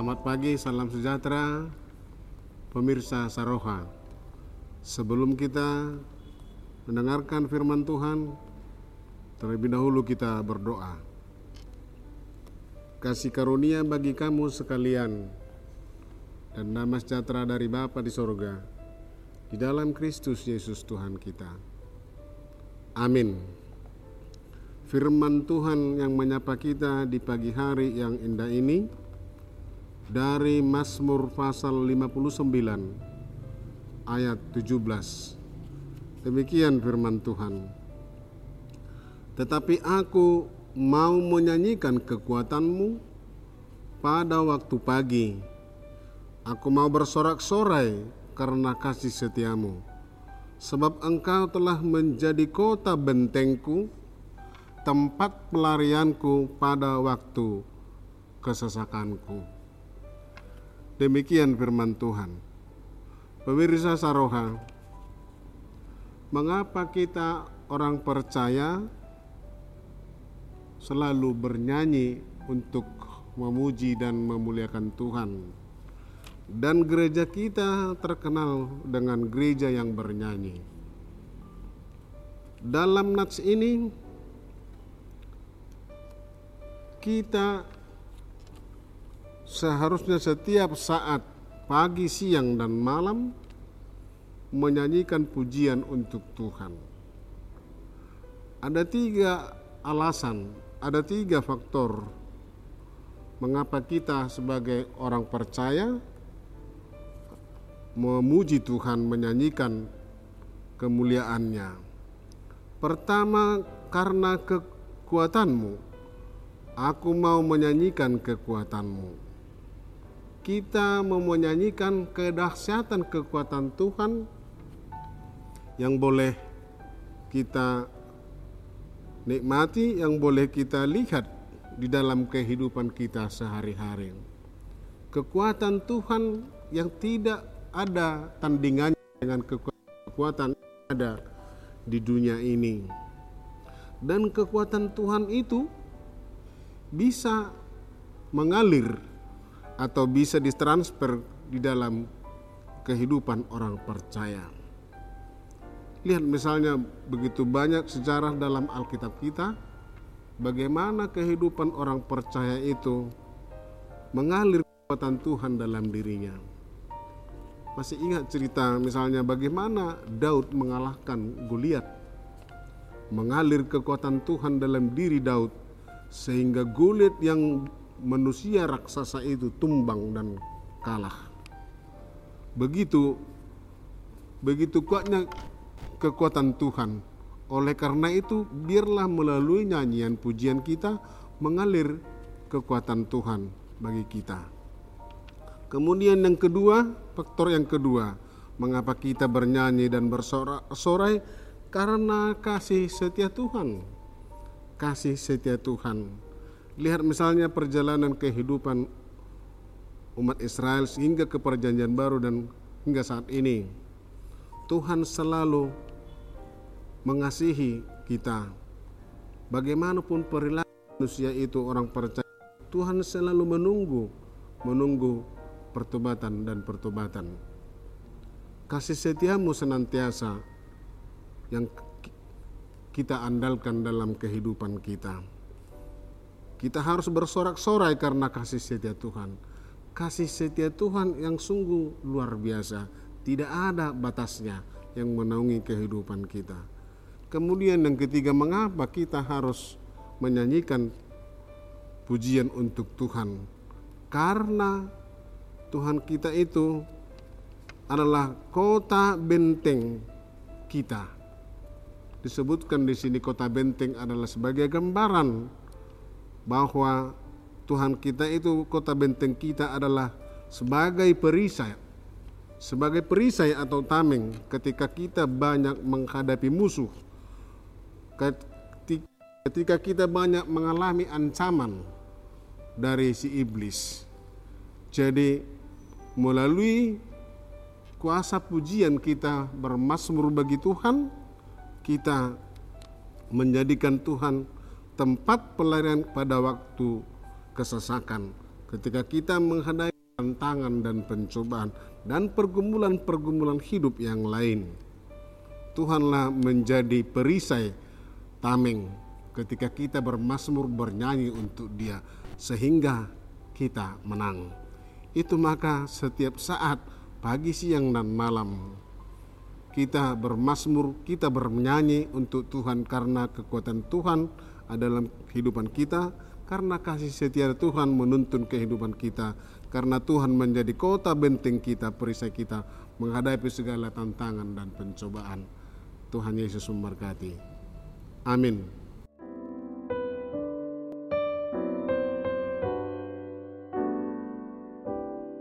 Selamat pagi, salam sejahtera pemirsa Saroha. Sebelum kita mendengarkan firman Tuhan, terlebih dahulu kita berdoa. Kasih karunia bagi kamu sekalian dan nama sejahtera dari Bapa di sorga di dalam Kristus Yesus Tuhan kita. Amin. Firman Tuhan yang menyapa kita di pagi hari yang indah ini dari Mazmur pasal 59 ayat 17. Demikian firman Tuhan. Tetapi aku mau menyanyikan kekuatanmu pada waktu pagi. Aku mau bersorak-sorai karena kasih setiamu. Sebab engkau telah menjadi kota bentengku, tempat pelarianku pada waktu kesesakanku. Demikian firman Tuhan. Pemirsa Saroha, mengapa kita orang percaya selalu bernyanyi untuk memuji dan memuliakan Tuhan? Dan gereja kita terkenal dengan gereja yang bernyanyi. Dalam nats ini kita seharusnya setiap saat pagi, siang, dan malam menyanyikan pujian untuk Tuhan. Ada tiga alasan, ada tiga faktor mengapa kita sebagai orang percaya memuji Tuhan, menyanyikan kemuliaannya. Pertama, karena kekuatanmu, aku mau menyanyikan kekuatanmu kita mau menyanyikan kedahsyatan kekuatan Tuhan yang boleh kita nikmati, yang boleh kita lihat di dalam kehidupan kita sehari-hari. Kekuatan Tuhan yang tidak ada tandingannya dengan kekuatan ada di dunia ini. Dan kekuatan Tuhan itu bisa mengalir atau bisa ditransfer di dalam kehidupan orang percaya. Lihat misalnya begitu banyak sejarah dalam Alkitab kita, bagaimana kehidupan orang percaya itu mengalir kekuatan Tuhan dalam dirinya. Masih ingat cerita misalnya bagaimana Daud mengalahkan Goliat, mengalir kekuatan Tuhan dalam diri Daud sehingga Goliat yang manusia raksasa itu tumbang dan kalah. Begitu begitu kuatnya kekuatan Tuhan. Oleh karena itu, biarlah melalui nyanyian pujian kita mengalir kekuatan Tuhan bagi kita. Kemudian yang kedua, faktor yang kedua, mengapa kita bernyanyi dan bersorai karena kasih setia Tuhan. Kasih setia Tuhan Lihat misalnya perjalanan kehidupan umat Israel sehingga ke perjanjian baru dan hingga saat ini. Tuhan selalu mengasihi kita. Bagaimanapun perilaku manusia itu orang percaya, Tuhan selalu menunggu, menunggu pertobatan dan pertobatan. Kasih setiamu senantiasa yang kita andalkan dalam kehidupan kita. Kita harus bersorak-sorai karena kasih setia Tuhan. Kasih setia Tuhan yang sungguh luar biasa, tidak ada batasnya yang menaungi kehidupan kita. Kemudian yang ketiga, mengapa kita harus menyanyikan pujian untuk Tuhan? Karena Tuhan kita itu adalah kota benteng kita. Disebutkan di sini kota benteng adalah sebagai gambaran bahwa Tuhan kita itu kota benteng kita adalah sebagai perisai sebagai perisai atau tameng ketika kita banyak menghadapi musuh. Ketika kita banyak mengalami ancaman dari si iblis. Jadi melalui kuasa pujian kita bermasmur bagi Tuhan kita menjadikan Tuhan tempat pelarian pada waktu kesesakan. Ketika kita menghadapi tantangan dan pencobaan dan pergumulan-pergumulan hidup yang lain. Tuhanlah menjadi perisai tameng ketika kita bermasmur bernyanyi untuk dia sehingga kita menang. Itu maka setiap saat pagi, siang, dan malam kita bermasmur, kita bernyanyi untuk Tuhan karena kekuatan Tuhan adalah kehidupan kita, karena kasih setia Tuhan menuntun kehidupan kita, karena Tuhan menjadi kota benteng kita, perisai kita menghadapi segala tantangan dan pencobaan. Tuhan Yesus memberkati. Amin.